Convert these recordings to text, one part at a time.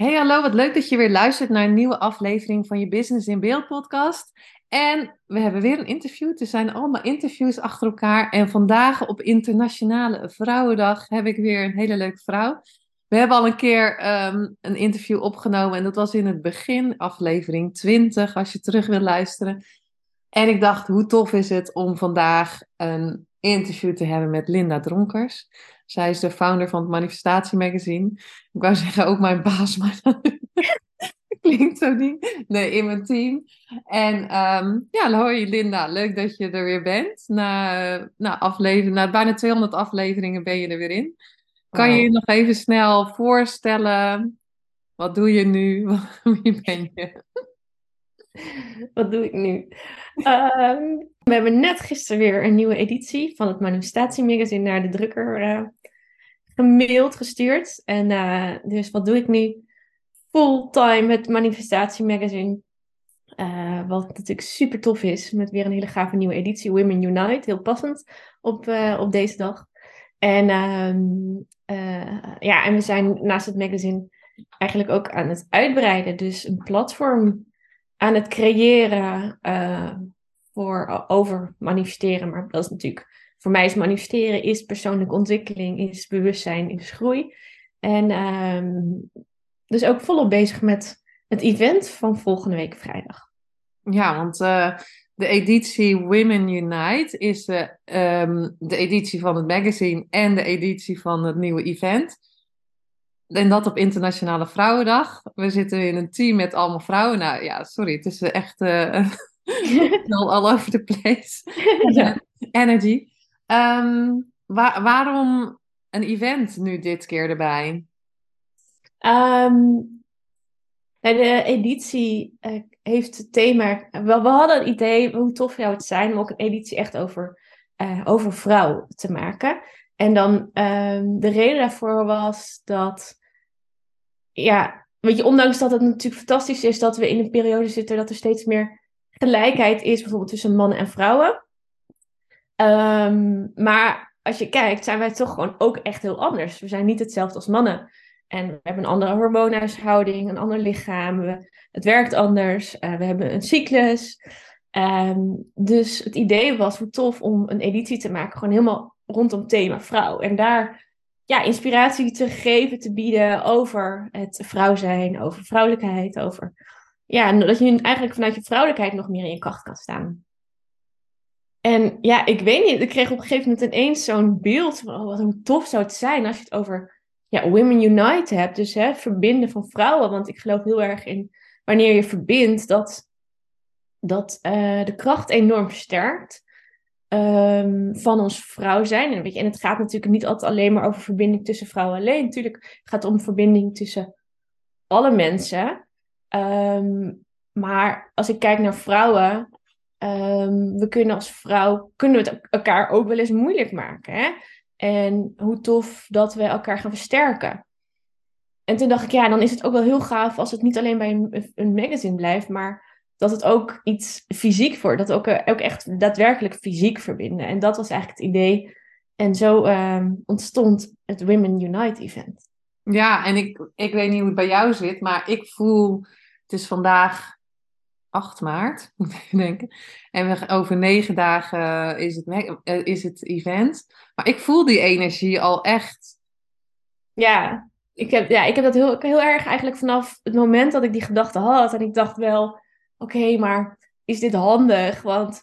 Hey, hallo, wat leuk dat je weer luistert naar een nieuwe aflevering van je Business in Beeld podcast. En we hebben weer een interview. Er zijn allemaal interviews achter elkaar. En vandaag op Internationale Vrouwendag heb ik weer een hele leuke vrouw. We hebben al een keer ehm, een interview opgenomen en dat was in het begin, aflevering 20, als je terug wil luisteren. En ik dacht, hoe tof is het om vandaag een interview te hebben met Linda Dronkers. Zij is de founder van het Manifestatie Magazine. Ik wou zeggen ook mijn baas, maar dat klinkt zo niet. Nee, in mijn team. En um, ja, hoi Linda, leuk dat je er weer bent. Na, na, aflevering, na bijna 200 afleveringen ben je er weer in. Kan je je nog even snel voorstellen? Wat doe je nu? Wie ben je? Wat doe ik nu? Um, we hebben net gisteren weer een nieuwe editie van het Manifestatie Magazine naar de drukker uh, gemaild, gestuurd. En uh, dus wat doe ik nu? Fulltime met Manifestatie Magazine. Uh, wat natuurlijk super tof is, met weer een hele gave nieuwe editie, Women Unite. Heel passend op, op deze dag. En, ja, en we zijn naast het magazine eigenlijk ook aan het uitbreiden. Dus een platform aan het creëren voor, over manifesteren. Maar dat is natuurlijk, voor mij is manifesteren, is persoonlijke ontwikkeling, is bewustzijn, is groei. En um, dus ook volop bezig met het event van volgende week vrijdag. Ja, want uh, de editie Women Unite is um, de editie van het magazine en de editie van het nieuwe event. En dat op Internationale Vrouwendag. We zitten in een team met allemaal vrouwen. Nou ja, sorry, het is echt uh, all over the place. ja. Energy. Um, wa waarom een event nu dit keer erbij? Um, de editie uh, heeft het thema. We, we hadden een idee hoe tof zou het zijn om ook een editie echt over, uh, over vrouw te maken. En dan um, de reden daarvoor was dat ja, weet je, ondanks dat het natuurlijk fantastisch is dat we in een periode zitten dat er steeds meer gelijkheid is, bijvoorbeeld tussen mannen en vrouwen. Um, maar als je kijkt, zijn wij toch gewoon ook echt heel anders. We zijn niet hetzelfde als mannen. En we hebben een andere hormoonhuishouding, een ander lichaam. Het werkt anders. Uh, we hebben een cyclus. Um, dus het idee was hoe tof om een editie te maken, gewoon helemaal rondom thema vrouw. En daar ja, inspiratie te geven, te bieden over het vrouw zijn, over vrouwelijkheid, over ja, dat je eigenlijk vanuit je vrouwelijkheid nog meer in je kracht kan staan. En ja, ik weet niet, ik kreeg op een gegeven moment ineens zo'n beeld van oh, wat hoe tof zou het zijn als je het over ja, Women Unite hebt. Dus hè, verbinden van vrouwen, want ik geloof heel erg in wanneer je verbindt dat, dat uh, de kracht enorm versterkt. Um, van ons vrouw zijn. En, weet je, en het gaat natuurlijk niet altijd alleen maar over verbinding tussen vrouwen alleen. Natuurlijk gaat het om verbinding tussen alle mensen. Um, maar als ik kijk naar vrouwen, um, we kunnen als vrouw kunnen we het elkaar ook wel eens moeilijk maken. Hè? En hoe tof dat we elkaar gaan versterken. En toen dacht ik, ja, dan is het ook wel heel gaaf als het niet alleen bij een, een magazine blijft, maar dat het ook iets fysiek wordt. Dat ook, eh, ook echt daadwerkelijk fysiek verbinden. En dat was eigenlijk het idee. En zo um, ontstond het Women Unite event. Ja, en ik, ik weet niet hoe het bij jou zit, maar ik voel, het is vandaag 8 maart, moet ik denken. En we, over negen dagen is het, eh, is het event. Maar ik voel die energie al echt. Ja, ik heb, ja, ik heb dat heel, heel erg eigenlijk vanaf het moment dat ik die gedachte had. En ik dacht wel, oké, maar is dit handig? Want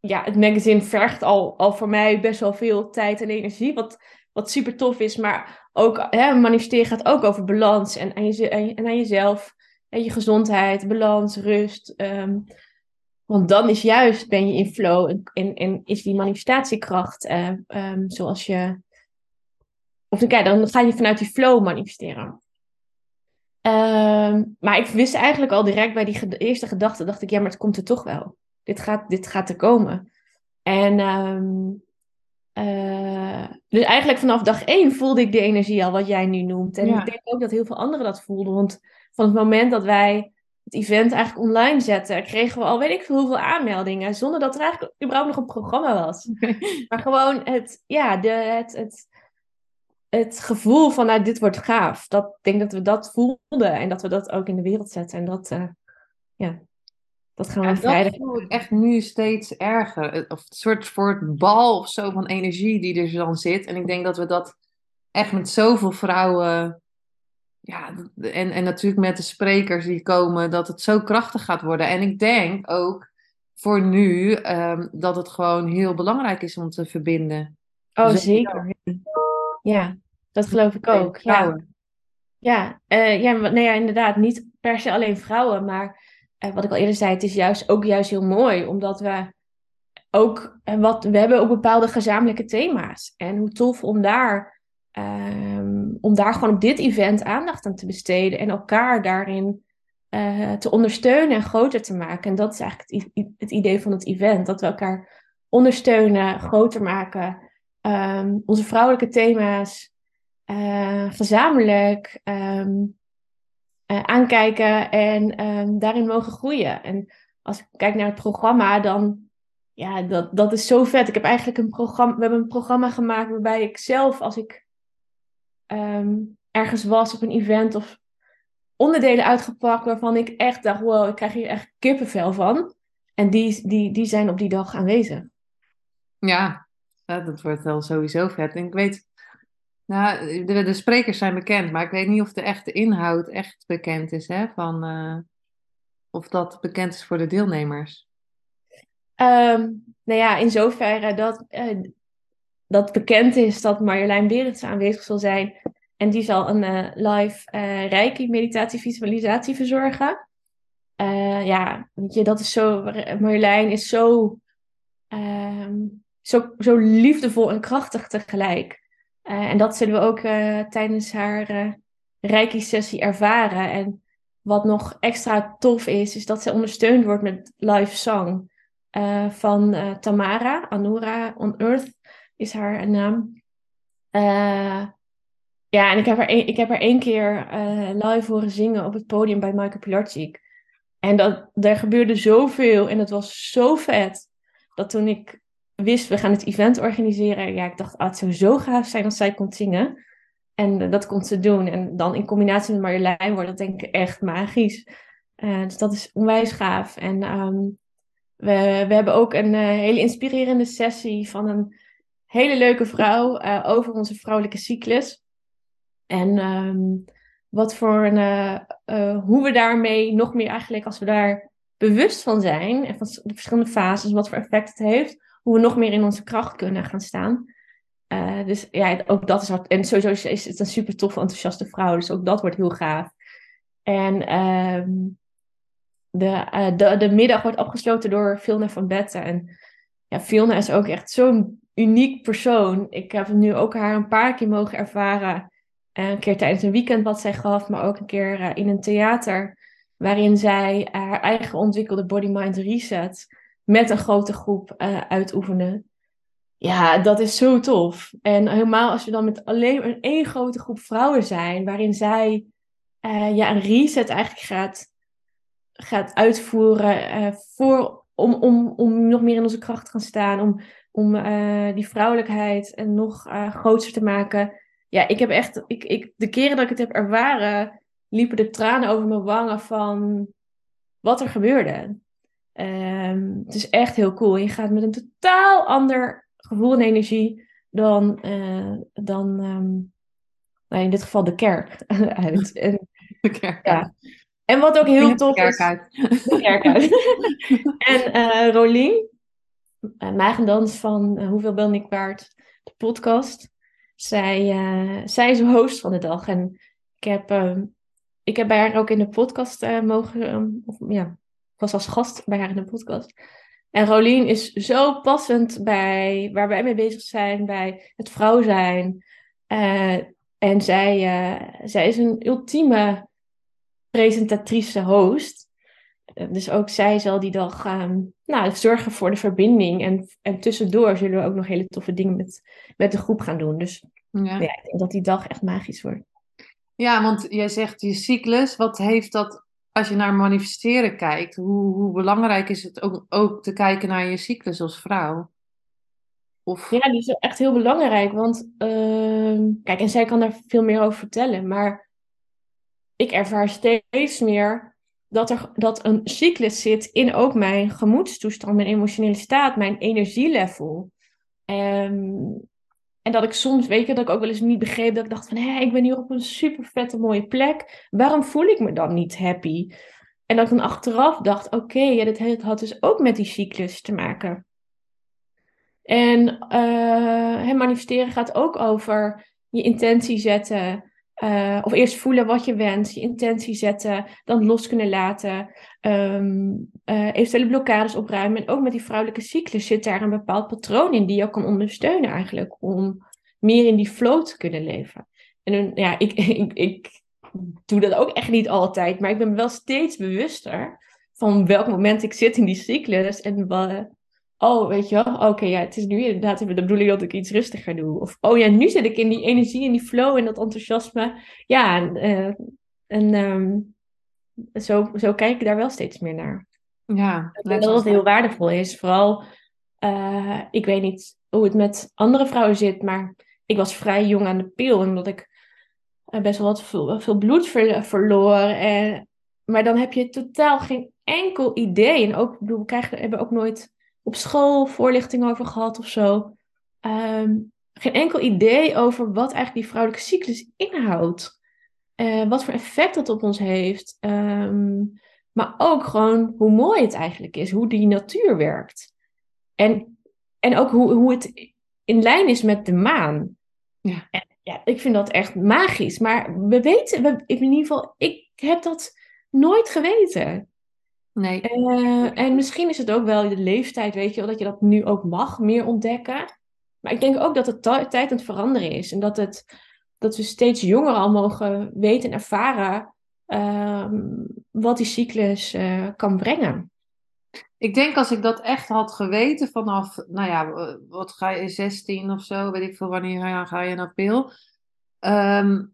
ja, het magazine vergt al, al voor mij best wel veel tijd en energie. Wat, wat super tof is, maar ook hè, manifesteren gaat ook over balans en en aan jezelf. En je gezondheid, balans, rust. Um, want dan is juist, ben je in flow en, is die manifestatiekracht, uh, um, zoals je of kijk, dan ga je vanuit die flow manifesteren. Ehm, maar ik wist eigenlijk al direct bij die eerste gedachte, dacht ik, ja, maar het komt er toch wel. Dit gaat, dit gaat er komen. En ehm, eh, dus eigenlijk vanaf dag één voelde ik de energie al, wat jij nu noemt. En ik denk ook dat heel veel anderen dat voelden. Want van het moment dat wij het event eigenlijk online zetten, kregen we al weet ik veel hoeveel aanmeldingen. Zonder dat er eigenlijk überhaupt nog een programma was. Maar gewoon het, ja, de, het, het, het gevoel van nou, dit wordt gaaf. Dat, ik denk dat we dat voelden en dat we dat ook in de wereld zetten. En dat, uh, ja, dat gaan we ja, vrijdag. Dat voel ik echt nu steeds erger. Of een soort voor bal of zo van energie die er dan zit. En ik denk dat we dat echt met zoveel vrouwen. Ja, en, en natuurlijk met de sprekers die komen, dat het zo krachtig gaat worden. En ik denk ook voor nu um, dat het gewoon heel belangrijk is om te verbinden. Oh, dus zeker. Ja, dat geloof ik ook. Ja, ja, uh, ja, nee, ja, inderdaad. Niet per se alleen vrouwen, maar uh, wat ik al eerder zei, het is juist ook juist heel mooi, omdat we ook, uh, wat, we hebben ook bepaalde gezamenlijke thema's. En hoe tof om daar, um, om daar gewoon op dit event aandacht aan te besteden en elkaar daarin te ondersteunen en groter te maken. En dat is eigenlijk het, het idee van het event, dat we elkaar ondersteunen, groter maken um, onze vrouwelijke thema's uh, gezamenlijk um, uh, aankijken en daarin mogen groeien. En als ik kijk naar het programma, dan ja, dat, dat is zo vet. Ik heb eigenlijk een programma, we hebben een programma gemaakt waarbij ik zelf, als ik ergens was op een event of onderdelen uitgepakt waarvan ik echt dacht, wow, ik krijg hier echt kippenvel van. En die, die, die zijn op die dag aanwezig. Ja, dat wordt wel sowieso vet. En ik weet, nou, de, de, sprekers zijn bekend, maar ik weet niet of de echte inhoud echt bekend is, hè? Van, uh, of dat bekend is voor de deelnemers. Um, nou ja, in zoverre dat, uh, dat bekend is dat Marjolein Berends aanwezig zal zijn. En die zal een uh, live uh, reiki meditatie visualisatie verzorgen. ja, weet je, dat is zo. Marjolein is zo um, zo, zo liefdevol en krachtig tegelijk. En dat zullen we ook tijdens haar uh, Reiki-sessie ervaren. En wat nog extra tof is, is dat ze ondersteund wordt met live song van Tamara, Anura on Earth is haar naam. ja, en ik heb haar, een, ik heb haar één keer live horen zingen op het podium bij Michael Pilarczyk. En dat, er gebeurde zoveel en het was zo vet. Dat toen ik wist, we gaan het event organiseren. Ja, ik dacht, ah, het zou zo gaaf zijn als zij kon zingen. En uh, dat kon ze doen. En dan in combinatie met Marjolein wordt dat denk ik echt magisch. Dus dat is onwijs gaaf. En um, we, we hebben ook een hele inspirerende sessie van een hele leuke vrouw over onze vrouwelijke cyclus. En um, wat voor een, hoe we daarmee nog meer eigenlijk, als we daar bewust van zijn en van de verschillende fases, wat voor effect het heeft, hoe we nog meer in onze kracht kunnen gaan staan. Dus ja, ook dat is hard. En sowieso is het een super toffe, enthousiaste vrouw. Dus ook dat wordt heel gaaf. En um, de, de, de middag wordt afgesloten door Filna van Betten. En ja, Filna is ook echt zo'n uniek persoon. Ik heb nu ook haar een paar keer mogen ervaren. Een keer tijdens een weekend wat zij gaf, maar ook een keer uh, in een theater. Waarin zij haar eigen ontwikkelde body-mind reset met een grote groep uh, uitoefenen. Ja, dat is zo tof. En helemaal als we dan met alleen een één grote groep vrouwen zijn, waarin zij ja, een reset eigenlijk gaat, gaat uitvoeren voor, om, om, om nog meer in onze kracht te gaan staan, om, om die vrouwelijkheid en nog groter te maken. Ja, ik heb echt, ik, ik, de keren dat ik het heb ervaren, liepen de tranen over mijn wangen van wat er gebeurde. Um, het is echt heel cool. Je gaat met een totaal ander gevoel en energie dan, uh, dan um, nou in dit geval de kerk uit. En, de kerk ja. En wat ook heel tof is... Uit. De kerk uit. en uh, Rolien, uh, Magendans van uh, Hoeveel ben ik waard? De podcast. Zij, uh, zij is host van de dag. En ik heb, uh, ik heb bij haar ook in de podcast uh, mogen... Um, of, ja, was als gast bij haar in de podcast. En Rolien is zo passend bij waar wij mee bezig zijn, bij het vrouw zijn. Eh, en zij, eh, zij is een ultieme presentatrice host. Eh, dus ook zij zal die dag ehm, nou, zorgen voor de verbinding. En, en tussendoor zullen we ook nog hele toffe dingen met, met de groep gaan doen. Dus Ja. ja, ik denk dat die dag echt magisch wordt. Ja, want jij zegt je cyclus. Wat heeft dat, als je naar manifesteren kijkt, hoe, hoe belangrijk is het ook, ook te kijken naar je cyclus als vrouw? Of, Ja, die is echt heel belangrijk. Want, ehm, kijk, en zij kan daar veel meer over vertellen. Maar ik ervaar steeds meer dat er dat een cyclus zit in ook mijn gemoedstoestand, mijn emotionele staat, mijn energielevel. Ehm, en dat ik soms, weet dat ik ook wel eens niet begreep, dat ik dacht van, hé, ik ben hier op een super vette mooie plek. Waarom voel ik me dan niet happy? En dat ik dan achteraf dacht, oké, ja, dit had dus ook met die cyclus te maken. En eh, manifesteren gaat ook over je intentie zetten. Eh, of eerst voelen wat je wenst, je intentie zetten, dan los kunnen laten. ehm, eh, eventuele blokkades opruimen. En ook met die vrouwelijke cyclus zit daar een bepaald patroon in die je kan ondersteunen eigenlijk. Om meer in die flow te kunnen leven. En ja, ik, ik, doe dat ook echt niet altijd. Maar ik ben wel steeds bewuster van welk moment ik zit in die cyclus. En oh, weet je wel, oké, ja, het is nu inderdaad even de bedoeling dat ik iets rustiger doe. Of, oh ja, nu zit ik in die energie, in die flow, en dat enthousiasme. Ja, en, eh, en ehm, zo, zo kijk ik daar wel steeds meer naar. ja, dat dat heel waardevol is. Vooral, eh, ik weet niet hoe het met andere vrouwen zit, maar ik was vrij jong aan de pil. Omdat ik eh, best wel wat veel, veel bloed ver- verloor. En, maar dan heb je totaal geen enkel idee. En ook, ik bedoel, we krijgen, hebben ook nooit op school voorlichting over gehad of zo. Ehm, geen enkel idee over wat eigenlijk die vrouwelijke cyclus inhoudt. Eh, wat voor effect dat op ons heeft. Ehm, maar ook gewoon hoe mooi het eigenlijk is. Hoe die natuur werkt. En, en ook hoe, hoe het in lijn is met de maan. Ja. En, ja, ik vind dat echt magisch. Maar we weten, we, in ieder geval, ik heb dat nooit geweten. Nee, Eh, en misschien is het ook wel de leeftijd, weet je wel, dat je dat nu ook mag meer ontdekken. Maar ik denk ook dat het tijd aan het veranderen is. En dat, het, dat we steeds jonger al mogen weten en ervaren ehm, wat die cyclus eh, kan brengen. Ik denk als ik dat echt had geweten vanaf, nou ja, wat ga je, 16 of zo, weet ik veel wanneer ga je, naar pil. Ehm,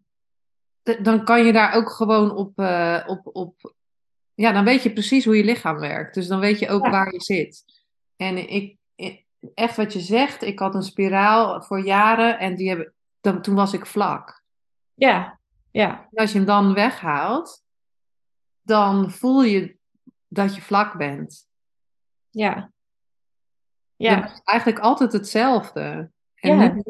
dan kan je daar ook gewoon op, eh, op, op, ja, dan weet je precies hoe je lichaam werkt. Dus dan weet je ook Ja. waar je zit. En ik, echt wat je zegt, ik had een spiraal voor jaren en die hebben, dan, toen was ik vlak. Ja, ja, En als je hem dan weghaalt, dan voel je dat je vlak bent. ja. Dat Ja, is eigenlijk altijd hetzelfde. En Ja. nu,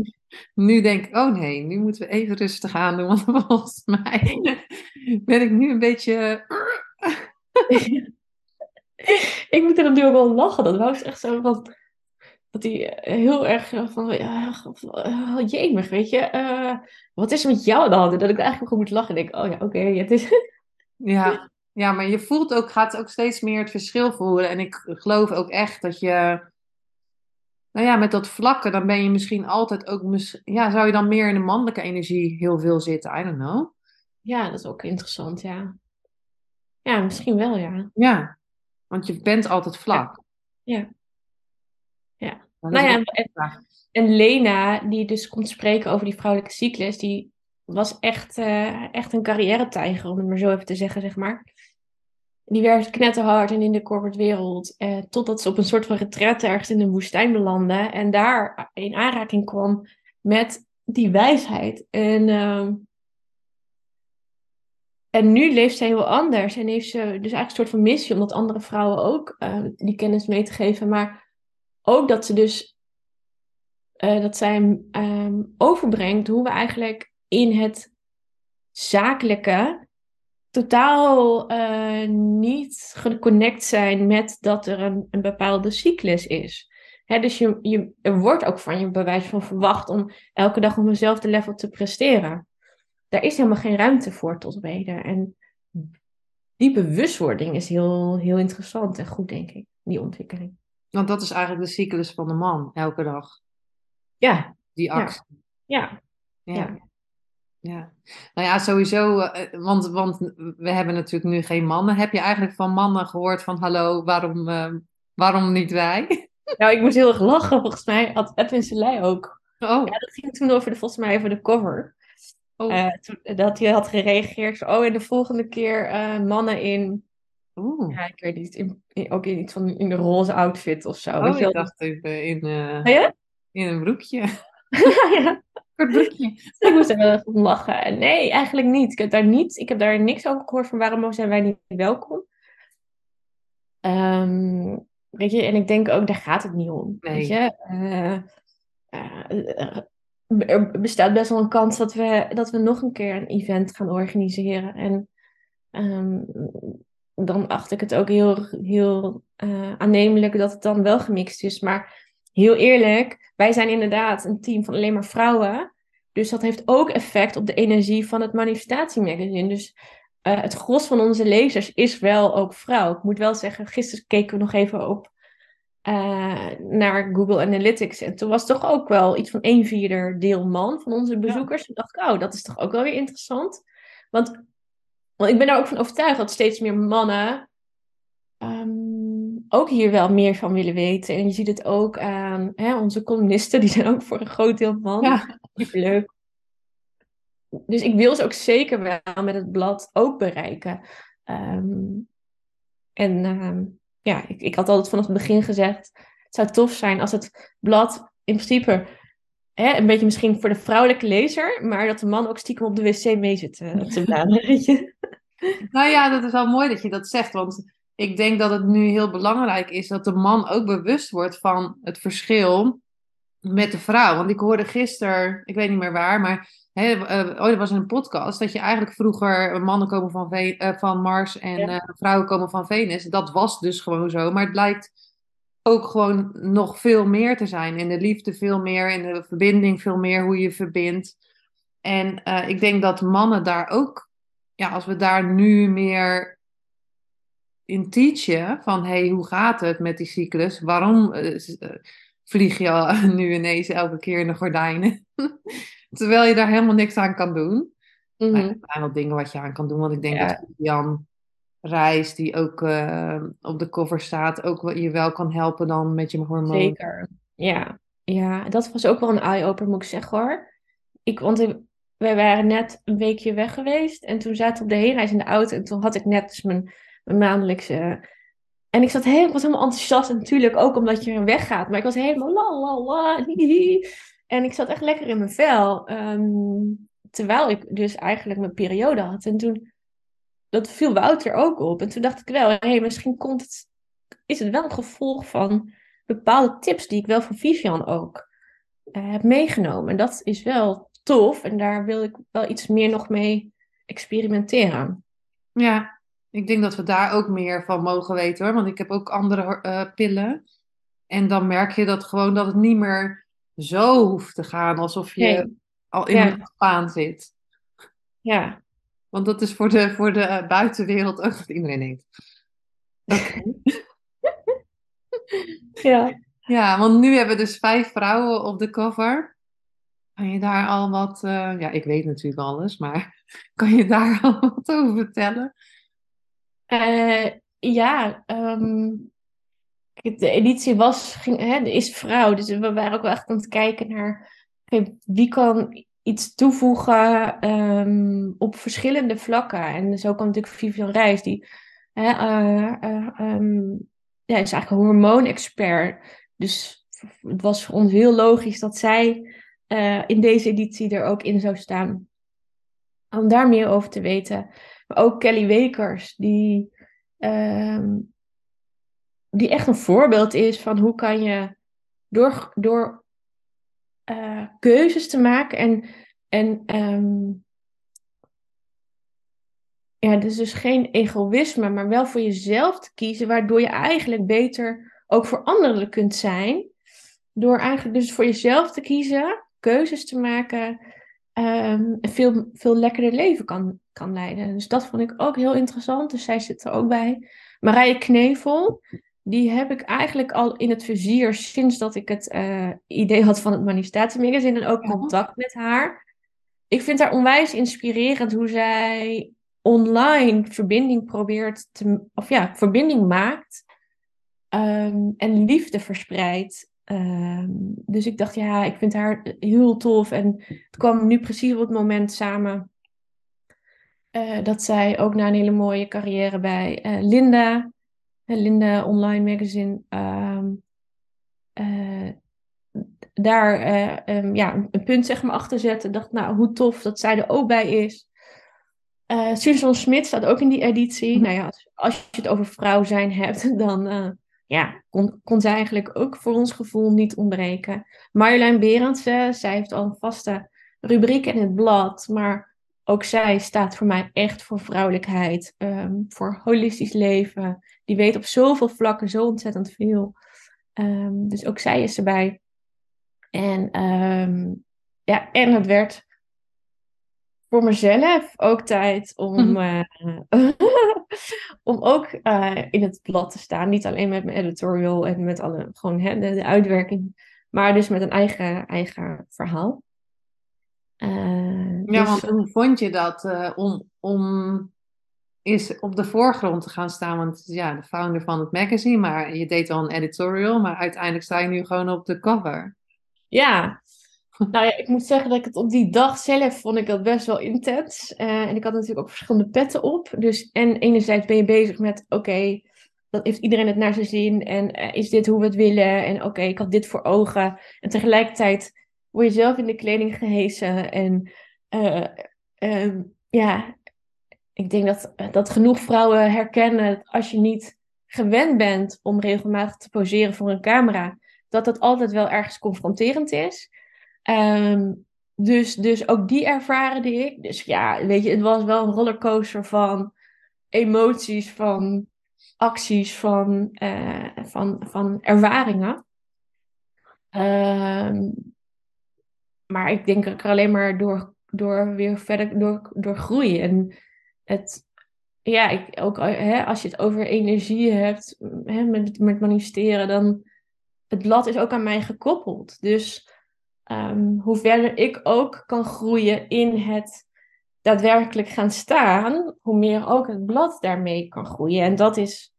nu denk ik, oh nee, nu moeten we even rustig aan doen. Want volgens mij ben ik nu een beetje... ik moet er nu ook wel lachen. Dat was echt zo van. Dat hij eh, heel erg eh, van. Ja, uh, jemig, weet je. eh, wat is er met jou aan de hand? En Dat ik eigenlijk gewoon moet lachen. En denk, oh ja, oké. het is. Ja, ja, maar je voelt ook, gaat ook steeds meer het verschil voelen. En ik geloof ook echt dat je... Nou ja, met dat vlakke, dan ben je misschien altijd ook... mis- Ja, zou je dan meer in de mannelijke energie heel veel zitten? I don't know. Ja, dat is ook interessant, ja. Ja, misschien wel, ja. Ja, want je bent altijd vlak. Ja. Ja. Nou ja. En Lena, die dus komt spreken over die vrouwelijke cyclus, die was echt, eh, echt een carrière-tijger, om het maar zo even te zeggen, zeg maar. Die werkte knetterhard en in de corporate wereld, eh, totdat ze op een soort van retraite ergens in de woestijn belandde en daar in aanraking kwam met die wijsheid. En, ehm, en nu leeft zij heel anders en heeft ze dus eigenlijk een soort van missie om dat andere vrouwen ook eh, die kennis mee te geven, maar ook dat ze dus eh, dat zij ehm, overbrengt hoe we eigenlijk in het zakelijke totaal eh, niet geconnect zijn met dat er een, een bepaalde cyclus is. Hè, dus je, je, er wordt ook van je bewijs van verwacht om elke dag op eenzelfde level te presteren. Daar is helemaal geen ruimte voor tot heden. En die bewustwording is heel, heel interessant en goed, denk ik, die ontwikkeling. Want dat is eigenlijk de cyclus van de man, elke dag. Ja, Die actie. ja. ja. Ja, nou ja, sowieso, eh, want, want we hebben natuurlijk nu geen mannen. Heb je eigenlijk van mannen gehoord van hallo, waarom, uh, waarom niet wij? Nou, ik moest heel erg lachen. Volgens mij had Edwin Selei ook. Oh. Ja, dat ging toen over de, volgens mij over de cover. Oh. Uh, toen, dat hij had gereageerd. Oh, en de volgende keer mannen in. Oeh. Ja, ik weet niet. In, in, ook in iets van in de roze outfit of zo. Oh, ik dacht even in, uh, ja? in een broekje. ja. Kort broekje. Ik moest er om lachen. Nee, eigenlijk niet. Ik heb daar, niet, ik heb daar niks over gehoord van waarom zijn wij niet welkom. Ehm, weet je, en ik denk ook, daar gaat het niet om. Nee. Weet je? Eh, eh, er bestaat best wel een kans dat we, dat we nog een keer een event gaan organiseren. En ehm, dan acht ik het ook heel, heel eh, aannemelijk dat het dan wel gemixt is. Maar heel eerlijk, wij zijn inderdaad een team van alleen maar vrouwen. Dus dat heeft ook effect op de energie van het manifestatiemagazine. Dus uh, het gros van onze lezers is wel ook vrouw. Ik moet wel zeggen, gisteren keken we nog even op uh, naar Google Analytics. En toen was toch ook wel iets van een vierde deel man van onze bezoekers. Ja. Toen dacht ik, oh, dat is toch ook wel weer interessant. Want, want ik ben daar ook van overtuigd dat steeds meer mannen um, ook hier wel meer van willen weten. En je ziet het ook aan hè, onze columnisten, die zijn ook voor een groot deel man. Ja. Superleuk. Dus ik wil ze ook zeker wel met het blad ook bereiken. Um, en um, ja, ik, ik had altijd vanaf het begin gezegd, het zou tof zijn als het blad in principe hè, een beetje misschien voor de vrouwelijke lezer, maar dat de man ook stiekem op de wc mee zit te, te bladeren. nou ja, dat is wel mooi dat je dat zegt, want ik denk dat het nu heel belangrijk is dat de man ook bewust wordt van het verschil met de vrouw. Want ik hoorde gisteren, ik weet niet meer waar, maar hè, uh, oh, er was een podcast dat je eigenlijk vroeger mannen komen van, Ve uh, van Mars en ja. uh, vrouwen komen van Venus. Dat was dus gewoon zo, maar het blijkt ook gewoon nog veel meer te zijn. In de liefde veel meer, in de verbinding veel meer, hoe je verbindt. En ik denk dat mannen daar ook, ja, als we daar nu meer in teachen van hey, hoe gaat het met die cyclus? Waarom uh, vlieg je al nu ineens elke keer in de gordijnen? Terwijl je daar helemaal niks aan kan doen. Maar er zijn wel dingen wat je aan kan doen. Want ik denk dat Jan Reis, die ook uh, op de cover staat, ook je wel kan helpen dan met je hormonen. Zeker, ja. Ja, dat was ook wel een eye-opener, moet ik zeggen hoor. Ik, want wij waren net een weekje weg geweest. En toen zaten we op de heenreis in de auto. En toen had ik net dus mijn, mijn maandelijkse... En ik zat ik was helemaal enthousiast. En natuurlijk ook omdat je weggaat. Maar ik was helemaal la la la. En ik zat echt lekker in mijn vel. Um, terwijl ik dus eigenlijk mijn periode had. En toen, dat viel Wouter ook op. En toen dacht ik wel, hé, hey, misschien komt het, is het wel een gevolg van bepaalde tips die ik wel van Vivian ook uh, heb meegenomen. En dat is wel tof. En daar wil ik wel iets meer nog mee experimenteren. Ja, ik denk dat we daar ook meer van mogen weten hoor. Want ik heb ook andere uh, pillen. En dan merk je dat gewoon dat het niet meer zo hoeft te gaan alsof je Nee. al in Ja. een baan zit. Ja, Want dat is voor de, voor de eh, buitenwereld ook wat iedereen denkt. Ja. Ja, want nu hebben we dus vijf vrouwen op de cover. Kan je daar al wat... eh, ja, ik weet natuurlijk alles, maar kan je daar al wat over vertellen? Eh, ja, ehm, de editie was, ging, hè, is vrouw, dus we waren ook wel echt aan het kijken naar wie kan iets toevoegen ehm, op verschillende vlakken. En zo kwam natuurlijk Vivian Reis, die hè, eh, eh, ehm, ja, is eigenlijk een hormoonexpert. Dus het was voor ons heel logisch dat zij in deze editie er ook in zou staan. Om daar meer over te weten. Maar ook Kelly Wekers, die, ehm, die echt een voorbeeld is van hoe kan je door, door eh, keuzes te maken en, en ehm, ja, dus dus geen egoïsme, maar wel voor jezelf te kiezen, waardoor je eigenlijk beter ook voor anderen kunt zijn. Door eigenlijk dus voor jezelf te kiezen, keuzes te maken, ehm, een veel, veel lekkerder leven kan, kan leiden. Dus dat vond ik ook heel interessant. Dus zij zit er ook bij. Marije Knevel, die heb ik eigenlijk al in het vizier sinds dat ik het eh, idee had van het manifestatiemagazine en ook Ja. contact met haar. ik vind haar onwijs inspirerend hoe zij online verbinding probeert te, of ja, verbinding maakt ehm, en liefde verspreidt. Ehm, dus ik dacht, ja, ik vind haar heel tof. En het kwam nu precies op het moment samen uh, dat zij ook na een hele mooie carrière bij uh, Linda, Linda Online Magazine, uh, daar um, ja, een punt zeg maar achter zetten. Dacht, nou, hoe tof dat zij er ook bij is. Susan Smit staat ook in die editie. Mm Nou ja, als, als, je het over vrouw zijn hebt, dan ja, kon, kon zij eigenlijk ook voor ons gevoel niet ontbreken. Marjolein Berendsen, zij heeft al een vaste rubriek in het blad, maar ook zij staat voor mij echt voor vrouwelijkheid, ehm, voor holistisch leven. Die weet op zoveel vlakken zo ontzettend veel. Ehm, dus ook zij is erbij. En, um, ja, en het werd voor mezelf ook tijd om, uh, om ook uh, in het blad te staan. Niet alleen met mijn editorial en met alle, gewoon hè, de, de, uitwerking, maar dus met een eigen, eigen verhaal. Uh, ja, dus... want hoe vond je dat om, om is op de voorgrond te gaan staan? Want ja, de founder van het magazine, maar je deed al een editorial, maar uiteindelijk sta je nu gewoon op de cover. Ja, nou ja, ik moet zeggen dat ik het op die dag zelf vond ik dat best wel intens. Uh, en ik had natuurlijk ook verschillende petten op. Dus en enerzijds ben je bezig met, oké, dan heeft iedereen het naar zijn zin. En uh, is dit hoe we het willen? En oké, ik had dit voor ogen. En tegelijkertijd word je zelf in de kleding gehesen. En uh, ja, ik denk dat, dat genoeg vrouwen herkennen dat als je niet gewend bent om regelmatig te poseren voor een camera, dat dat altijd wel ergens confronterend is. Um, dus, dus ook die ervaarde ik. Dus ja, weet je, het was wel een rollercoaster van emoties, van acties, van, uh, van, van ervaringen. Um, maar ik denk dat ik alleen maar door, door weer verder door, door groei. En het, ja, ik, ook hè, als je het over energie hebt, hè, met, met manifesteren, dan het blad is ook aan mij gekoppeld. Dus um, hoe verder ik ook kan groeien in het daadwerkelijk gaan staan, hoe meer ook het blad daarmee kan groeien. En dat is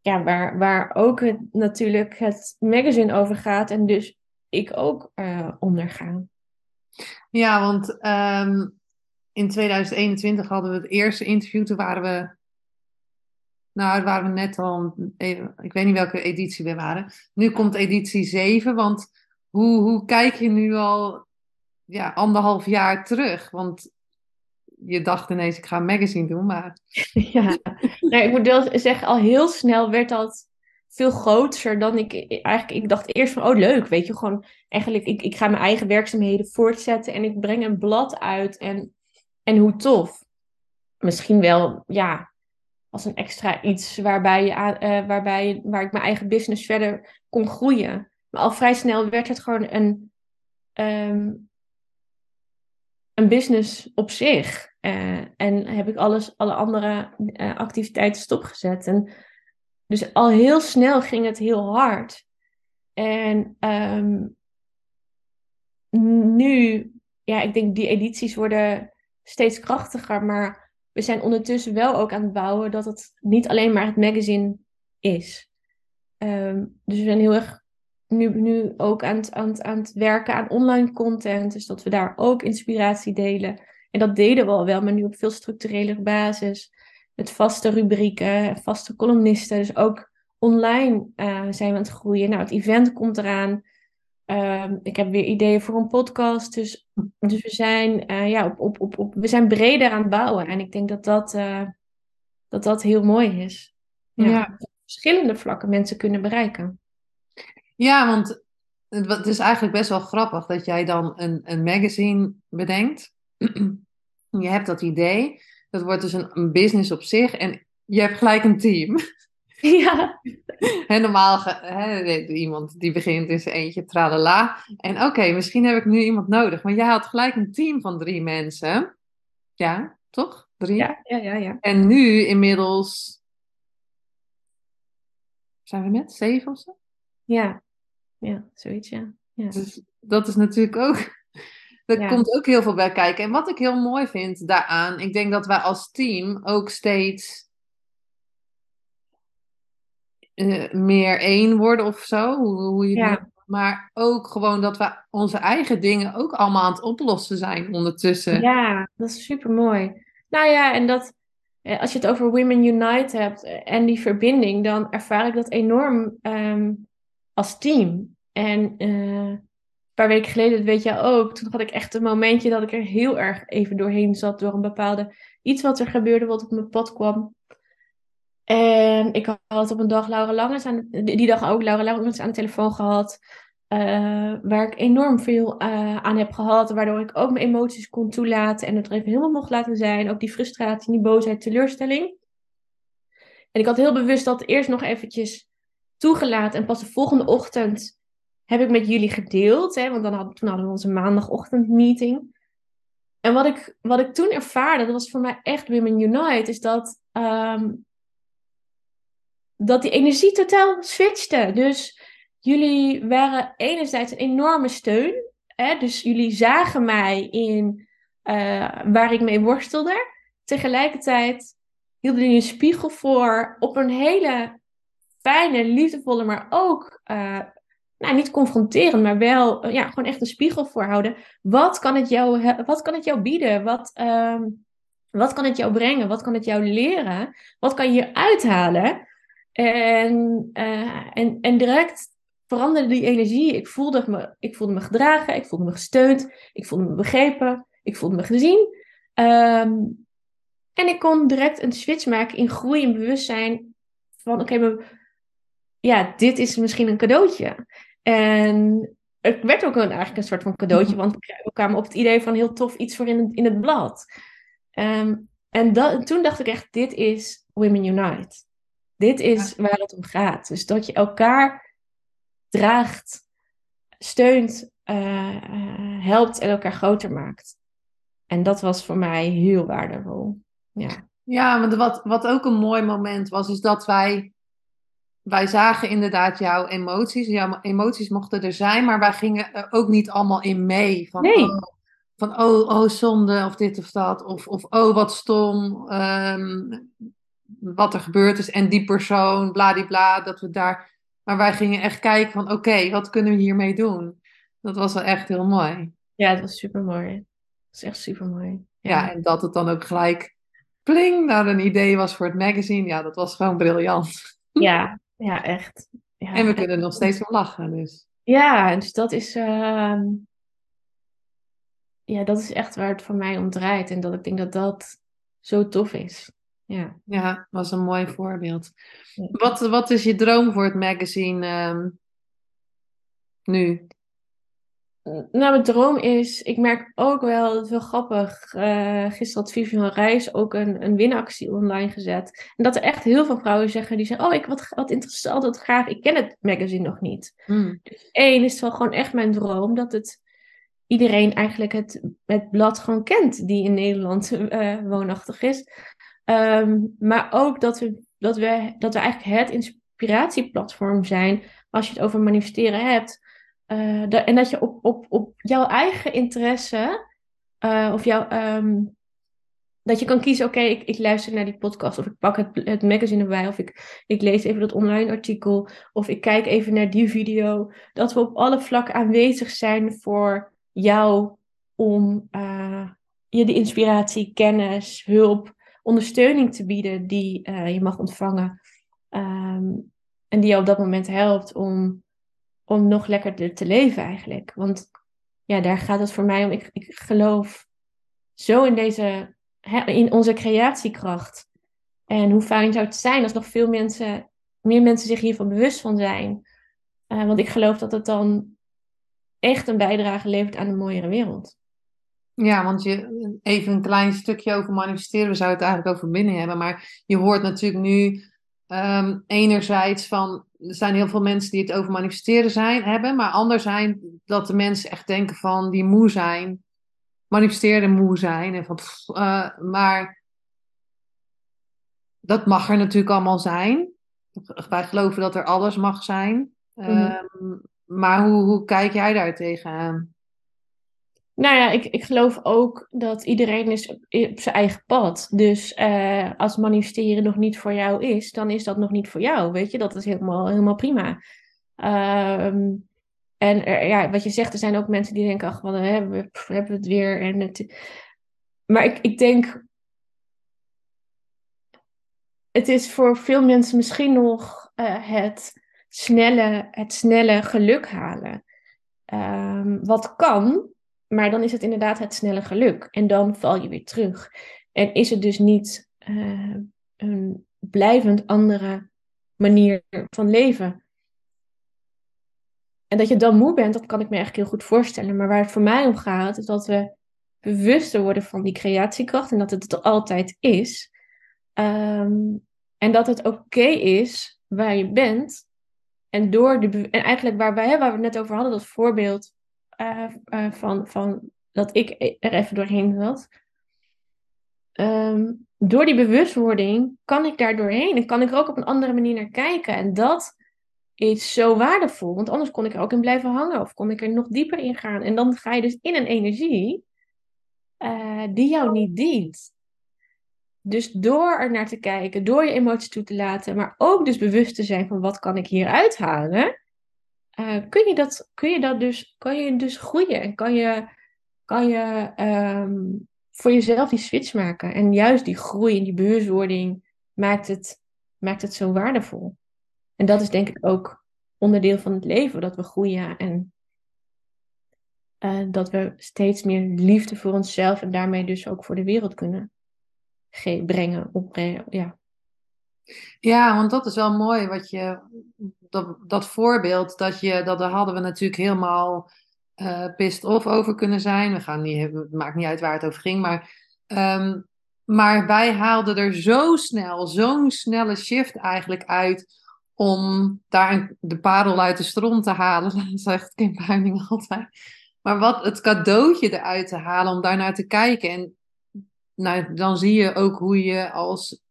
ja, waar, waar ook het, natuurlijk het magazine over gaat en dus ik ook uh, onder ga. Ja, want um, in 2021 hadden we het eerste interview, toen waren we nou, waren we net al, ik weet niet welke editie we waren. Nu komt editie 7, want hoe, hoe kijk je nu al ja, anderhalf jaar terug? Want je dacht ineens, ik ga een magazine doen, maar... Ja, nou, ik moet wel zeggen, al heel snel werd dat veel groter dan ik eigenlijk... Ik dacht eerst van, oh leuk, weet je, gewoon eigenlijk... Ik, ik ga mijn eigen werkzaamheden voortzetten en ik breng een blad uit en, en hoe tof. Misschien wel, ja, als een extra iets waarbij, je, uh, waarbij waar ik mijn eigen business verder kon groeien. Maar al vrij snel werd het gewoon een, um, een business op zich. Uh, en heb ik alles, alle andere uh, activiteiten stopgezet. En dus al heel snel ging het heel hard. En um, nu, ja, ik denk die edities worden steeds krachtiger, maar we zijn ondertussen wel ook aan het bouwen dat het niet alleen maar het magazine is. Um, dus we zijn heel erg nu, nu ook aan het, aan, het, aan het werken aan online content. Dus dat we daar ook inspiratie delen. En dat deden we al wel, maar nu op veel structurele basis. Met vaste rubrieken, vaste columnisten. Dus ook online uh, zijn we aan het groeien. Nou, het event komt eraan. Um, ik heb weer ideeën voor een podcast. Dus, dus we, zijn, uh, ja, op, op, op, op, we zijn breder aan het bouwen. En ik denk dat dat, uh, dat, dat heel mooi is. Ja, ja. Verschillende vlakken mensen kunnen bereiken. Ja, want het is eigenlijk best wel grappig dat jij dan een, een magazine bedenkt. je hebt dat idee. Dat wordt dus een, een, business op zich. En je hebt gelijk een team. Ja. En normaal, he, iemand die begint is eentje, tralala. En oké, misschien heb ik nu iemand nodig. Maar jij had gelijk een team van drie mensen. Ja, toch? Drie? Ja, ja, ja. ja. En nu inmiddels... Zijn we met? Zeven of zo? Ja, ja zoiets, ja. ja. Dus dat is natuurlijk ook Er Ja. komt ook heel veel bij kijken. En wat ik heel mooi vind daaraan, ik denk dat wij als team ook steeds eh, meer één worden of zo, hoe, hoe je Ja. Maar ook gewoon dat we onze eigen dingen ook allemaal aan het oplossen zijn ondertussen. Ja, dat is super mooi. Nou ja, en dat eh, als je het over Women Unite hebt eh, en die verbinding, dan ervaar ik dat enorm ehm, als team. En eh, een paar weken geleden, dat weet jij ook, toen had ik echt een momentje dat ik er heel erg even doorheen zat door een bepaalde iets wat er gebeurde, wat op mijn pad kwam. En ik had op een dag Laura Langens aan, die dag ook Laura Langens aan de telefoon gehad. eh, waar ik enorm veel eh, aan heb gehad. Waardoor ik ook mijn emoties kon toelaten. En het er even helemaal mocht laten zijn. Ook die frustratie, die boosheid, teleurstelling. En ik had heel bewust dat eerst nog eventjes toegelaten. En pas de volgende ochtend heb ik met jullie gedeeld. Hè, want dan toen hadden we onze maandagochtendmeeting. En wat ik, wat ik toen ervaarde, dat was voor mij echt Women Unite. Is dat... ehm, dat die energie totaal switchte. Dus jullie waren enerzijds een enorme steun. Hè? Dus jullie zagen mij in eh, waar ik mee worstelde. Tegelijkertijd hielden jullie een spiegel voor op een hele fijne, liefdevolle, maar ook eh, nou, niet confronterend, maar wel eh, ja, gewoon echt een spiegel voorhouden. Wat kan het jou, wat kan het jou bieden? Wat, ehm, wat kan het jou brengen? Wat kan het jou leren? Wat kan je uithalen? En, eh, en, en direct veranderde die energie. Ik voelde, me, ik voelde me gedragen, ik voelde me gesteund, ik voelde me begrepen, ik voelde me gezien. Ehm, en ik kon direct een switch maken in groei en bewustzijn van oké, maar ja, dit is misschien een cadeautje. En het werd ook een, eigenlijk een soort van cadeautje, want we kwamen op het idee van heel tof iets voor in het, in het blad. Ehm, en dat, toen dacht ik echt, dit is Women Unite. Dit is waar het om gaat. Dus dat je elkaar draagt, steunt, eh, eh, helpt en elkaar groter maakt. En dat was voor mij heel waardevol. Ja, Ja, want wat, wat ook een mooi moment was, is dat wij, wij zagen inderdaad jouw emoties. Jouw emoties mochten er zijn, maar wij gingen er ook niet allemaal in mee. Van, Nee. oh, van oh, oh, zonde, of dit of dat. Of, of oh, wat stom, ehm, wat er gebeurd is. En die persoon, bladibla, dat we daar... Maar wij gingen echt kijken van, oké, wat kunnen we hiermee doen? Dat was wel echt heel mooi. ja het was super mooi. Het was echt super mooi. Ja, en dat het dan ook gelijk pling naar een idee was voor het magazine. Ja, dat was gewoon briljant. ja, ja, echt. Ja, En we kunnen nog steeds om lachen. Dus. Ja, dus dat is, ehm, ja, dat is echt waar het voor mij om draait. En dat ik denk dat dat zo tof is. Ja. Ja, was een mooi voorbeeld. Ja. Wat, wat is je droom voor het magazine ehm, nu? Nou, mijn droom is, ik merk ook wel, het is wel grappig, eh, gisteren had Vivian Reis ook een, een winactie online gezet. En dat er echt heel veel vrouwen zeggen, die zeggen, oh, ik, wat, wat interessant, wat gaaf, ik ken het magazine nog niet. Hmm. Eén is het wel gewoon echt mijn droom dat het iedereen eigenlijk het, het blad gewoon kent die in Nederland eh, woonachtig is. Ehm, maar ook dat we, dat, we, dat we eigenlijk het inspiratieplatform zijn als je het over manifesteren hebt. Eh, en dat je op, op, op jouw eigen interesse eh, of jouw, ehm, dat je kan kiezen, oké, ik, ik luister naar die podcast of ik pak het, het magazine erbij of ik, ik lees even dat online artikel of ik kijk even naar die video. Dat we op alle vlakken aanwezig zijn voor jou om eh, je de inspiratie, kennis, hulp, ondersteuning te bieden die je mag ontvangen. Ehm, en die je op dat moment helpt om, om nog lekkerder te leven eigenlijk. Want ja, daar gaat het voor mij om. Ik, ik geloof zo in deze, in onze creatiekracht. En hoe fijn zou het zijn als nog veel mensen, meer mensen zich hiervan bewust van zijn. Eh, want ik geloof dat het dan echt een bijdrage levert aan een mooiere wereld. Ja, want je, even een klein stukje over manifesteren. We zouden het eigenlijk over binnen hebben. Maar je hoort natuurlijk nu ehm, enerzijds van... Er zijn heel veel mensen die het over manifesteren zijn, hebben. Maar anderzijds dat de mensen echt denken van... Die moe zijn. Manifesteren moe zijn. En van, pff, eh, maar dat mag er natuurlijk allemaal zijn. Wij geloven dat er alles mag zijn. Mhm. Ehm, maar hoe, hoe kijk jij daar tegenaan? Nou ja, ik, ik geloof ook dat iedereen is op, zijn eigen pad. Dus uh, als manifesteren nog niet voor jou is, dan is dat nog niet voor jou. Weet je, dat is helemaal, helemaal prima. Um, en ja, wat je zegt, er zijn ook mensen die denken, ach, we, hebben het weer. En het... Maar ik, ik denk, het is voor veel mensen misschien nog uh, het, snelle, het snelle geluk halen. Um, wat kan, maar dan is het inderdaad het snelle geluk. En dan val je weer terug. En is het dus niet uh, een blijvend andere manier van leven. En dat je dan moe bent, dat kan ik me eigenlijk heel goed voorstellen. Maar waar het voor mij om gaat, is dat we bewuster worden van die creatiekracht en dat het er altijd is. Um, en dat het oké is waar je bent. En, door de, en eigenlijk waar, wij, waar we het net over hadden, dat voorbeeld uh, uh, van, van dat ik er even doorheen zat. Um, door die bewustwording kan ik daar doorheen en kan ik er ook op een andere manier naar kijken. En dat is zo waardevol, want anders kon ik er ook in blijven hangen of kon ik er nog dieper in gaan. En dan ga je dus in een energie uh, die jou niet dient. Dus door er naar te kijken, door je emoties toe te laten, maar ook dus bewust te zijn van wat kan ik hier uithalen, uh, kun, je dat, kun je dat dus, kan je dus groeien en kan je, kan je um, voor jezelf die switch maken. En juist die groei en die bewustwording maakt het, maakt het zo waardevol. En dat is denk ik ook onderdeel van het leven, dat we groeien en uh, dat we steeds meer liefde voor onszelf en daarmee dus ook voor de wereld kunnen brengen. Opbrengen, ja. Ja, want dat is wel mooi wat je, dat, dat voorbeeld, dat je, dat daar hadden we natuurlijk helemaal uh, pissed off over kunnen zijn. We gaan niet, het maakt niet uit waar het over ging, maar, um, maar wij haalden er zo snel, zo'n snelle shift eigenlijk uit om daar de parel uit de stroom te halen. Dat zegt Kim Puining altijd. Maar wat het cadeautje eruit te halen om daarnaar te kijken. En nou, dan zie je ook hoe je als,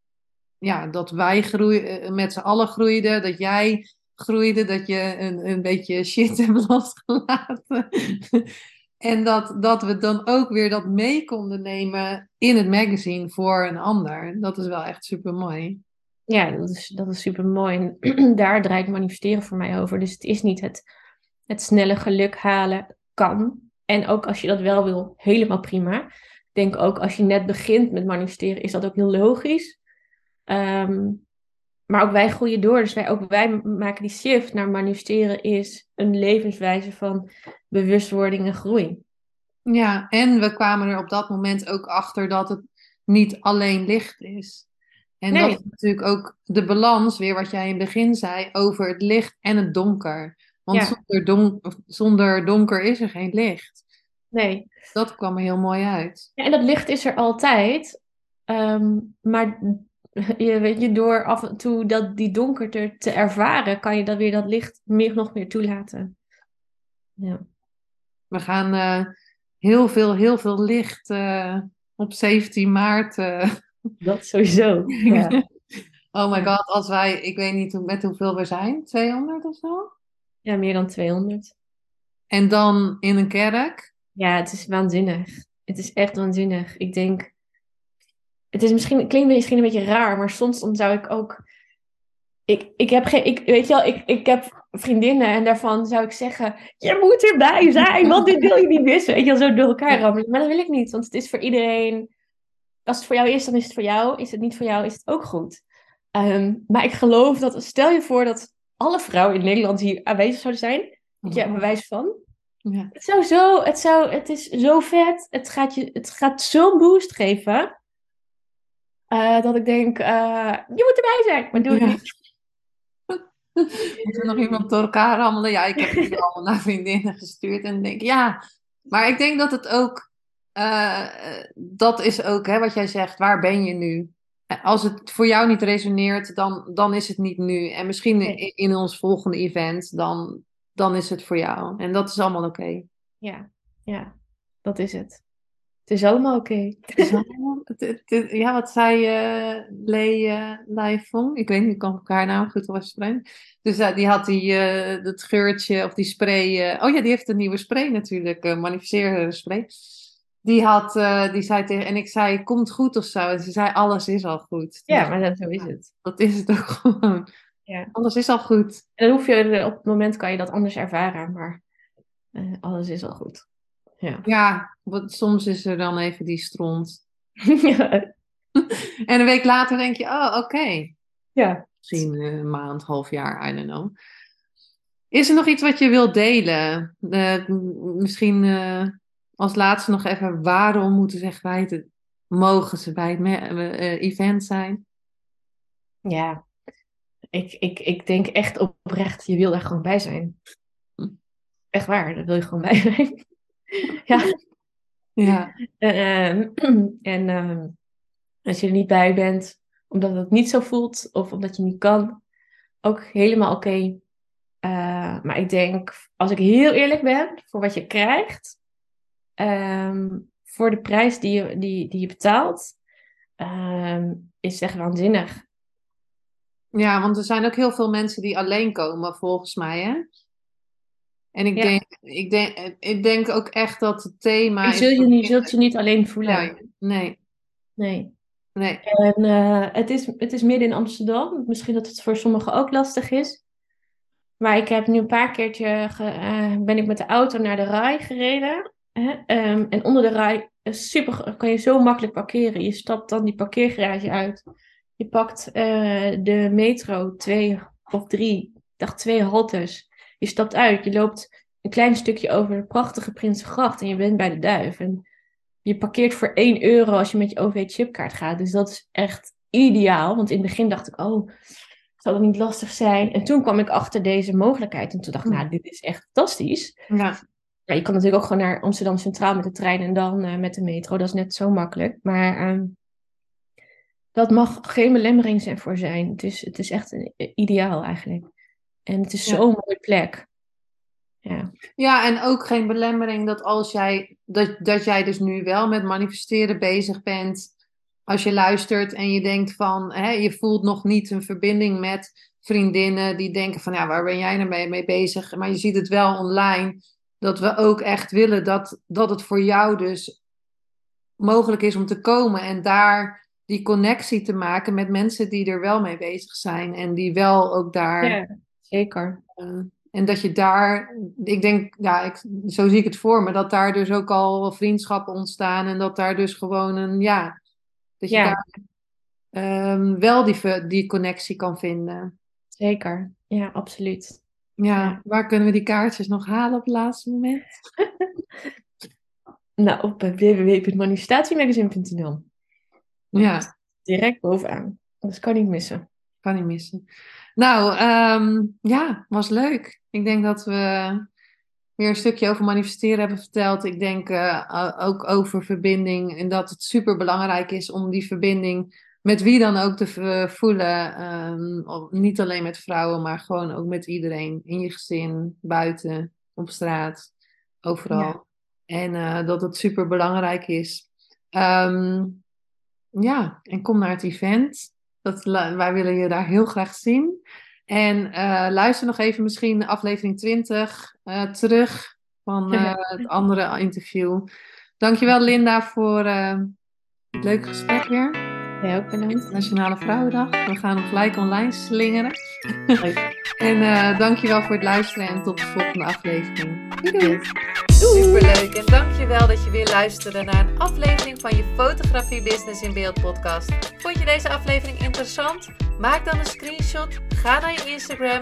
ja, dat wij eh, met z'n allen groeiden, dat jij groeide, dat je een, een beetje shit hebt losgelaten. en dat, dat we dan ook weer dat mee konden nemen in het magazine voor een ander. Dat is wel echt super mooi. Ja, dat is, dat is super mooi. En daar draait manifesteren voor mij over. Dus het is niet het, het snelle geluk halen kan. En ook als je dat wel wil, helemaal prima denk ook als je net begint met manifesteren, is dat ook heel logisch. Um, maar ook wij groeien door. Dus wij, ook wij maken die shift naar manifesteren is een levenswijze van bewustwording en groei. Ja, en we kwamen er op dat moment ook achter dat het niet alleen licht is. En nee. dat is natuurlijk ook de balans, weer wat jij in het begin zei, over het licht en het donker. Want ja. zonder, don zonder donker is er geen licht. Nee. Dat kwam er heel mooi uit. Ja, en dat licht is er altijd. Um, maar je, weet je, door af en toe dat, die donkerte te ervaren, kan je dan weer dat licht meer, nog meer toelaten. Ja. We gaan uh, heel veel, heel veel licht uh, op 17 maart. Uh... Dat sowieso. Ja. oh my god, als wij, ik weet niet met hoeveel we zijn, 200 of zo? Ja, meer dan 200. En dan in een kerk? Ja, het is waanzinnig. Het is echt waanzinnig. Ik denk, het is misschien, klinkt misschien een beetje raar, maar soms dan zou ik ook, ik, ik heb geen, ik, weet je wel, ik, ik heb vriendinnen en daarvan zou ik zeggen, je moet erbij zijn, want dit wil je niet missen. Weet je wel, zo door elkaar rammelen. Maar dat wil ik niet, want het is voor iedereen, als het voor jou is, dan is het voor jou. Is het niet voor jou, is het ook goed. Um, maar ik geloof dat, stel je voor dat alle vrouwen in Nederland hier aanwezig zouden zijn, je bewijs van, ja. Het, zou zo, het, zou, het is zo vet. Het gaat, je, het gaat zo'n boost geven. Uh, dat ik denk, uh, je moet erbij zijn. Maar doe het ja. niet. Moet er nog iemand door elkaar rammelen? Ja, ik heb het allemaal naar vriendinnen gestuurd. En denk, ja. Maar ik denk dat het ook... Uh, dat is ook hè, wat jij zegt. Waar ben je nu? Als het voor jou niet resoneert, dan, dan is het niet nu. En misschien nee. in, in ons volgende event, dan, dan is het voor jou. En dat is allemaal oké. Okay. Ja, ja, dat is het. Het is allemaal oké. Het is allemaal- het- het- het- Ja, wat zei eh Lee eh, Laifong? Ik weet niet, ik kan elkaar naam goed uitspreken. Dus eh, die had die, dat geurtje of die spray. oh ja, die heeft een nieuwe spray natuurlijk, een manifesteer spray. Die had, die zei tegen, en ik zei, komt goed of zo. En ze zei, alles is al goed. Ja, maar dat, zo is het. Dat is het ook gewoon. Ja. Alles is al goed. En dan hoef je, op het moment kan je dat anders ervaren, maar alles is al goed. Ja. Ja, want soms is er dan even die stront. ja. En een week later denk je, oh, oké. ja. Misschien een maand, half jaar, I don't know. Is er nog iets wat je wilt delen? Misschien eh, als laatste nog even, waarom moeten ze echt bij het, mogen ze bij het eh, event zijn? Ja. Ik, ik, ik denk echt oprecht, je wil daar gewoon bij zijn. Hm. Echt waar, daar wil je gewoon bij zijn. ja. Ja, Ehm, en ehm, als je er niet bij bent, omdat het niet zo voelt of omdat je niet kan, ook helemaal oké. Eh, maar ik denk, als ik heel eerlijk ben, voor wat je krijgt, ehm, voor de prijs die je, die, die je betaalt, ehm, is het echt waanzinnig. ja, want er zijn ook heel veel mensen die alleen komen, volgens mij, hè? En ik, Ja. denk, ik, denk, ik denk ook echt dat het thema Je zult je, niet, zult je niet alleen voelen. Nee, nee, Nee. nee. En eh, het, is, het is midden in Amsterdam. Misschien dat het voor sommigen ook lastig is. Maar ik heb nu een paar keertje ge- eh, ben ik met de auto naar de RAI gereden. Hè? Ehm, en onder de RAI is super, kan je zo makkelijk parkeren. Je stapt dan die parkeergarage uit. Je pakt eh, de metro twee of drie, ik dacht twee haltes. Je stapt uit. Je loopt een klein stukje over de prachtige Prinsengracht en je bent bij de Duif. En je parkeert voor 1 euro als je met je OV-chipkaart gaat. Dus dat is echt ideaal. Want in het begin dacht ik, oh, zal dat niet lastig zijn? En toen kwam ik achter deze mogelijkheid. En toen dacht ik, nou, dit is echt fantastisch. Ja, Ja, je kan natuurlijk ook gewoon naar Amsterdam Centraal met de trein en dan eh, met de metro. Dat is net zo makkelijk. Maar ehm, dat mag geen belemmering zijn voor zijn. Het is, het is echt een, eh, ideaal eigenlijk. En het is Ja. zo'n mooie plek. Ja. Ja, en ook geen belemmering dat als jij, dat, dat jij dus nu wel met manifesteren bezig bent, als je luistert en je denkt van, hè, je voelt nog niet een verbinding met vriendinnen die denken van, ja, waar ben jij nou mee, mee bezig? Maar je ziet het wel online, dat we ook echt willen dat, dat het voor jou dus mogelijk is om te komen en daar die connectie te maken met mensen die er wel mee bezig zijn en die wel ook daar... ja, zeker. Uh, en dat je daar, ik denk, ja, ik, zo zie ik het voor me, dat daar dus ook al vriendschappen ontstaan en dat daar dus gewoon een, ja, dat je Ja. daar um, wel die, die connectie kan vinden. Zeker. Ja, absoluut. Ja, Ja. waar kunnen we die kaartjes nog halen op het laatste moment? Nou, op www.manifestatiemagazine.nl. Ja, Direct bovenaan. Dat kan niet missen. kan niet missen. Nou, um, ja, was leuk. Ik denk dat we weer een stukje over manifesteren hebben verteld. Ik denk uh, ook over verbinding en dat het super belangrijk is om die verbinding met wie dan ook te voelen. Um, niet alleen met vrouwen, maar gewoon ook met iedereen. In je gezin, buiten, op straat, overal. Ja. En uh, dat het super belangrijk is. Um, ja, en kom naar het event. Dat, wij willen je daar heel graag zien. En uh, luister nog even misschien aflevering 20 uh, terug van uh, het andere interview. Dankjewel Linda voor het leuke gesprek weer. Ja, ook bedankt. Nationale Vrouwendag. We gaan hem gelijk online slingeren. en uh, dankjewel voor het luisteren en tot de volgende aflevering. Doei. Superleuk en dankjewel dat je weer luisterde naar een aflevering van je Fotografie Business in Beeld podcast. Vond je deze aflevering interessant? Maak dan een screenshot, ga naar je Instagram,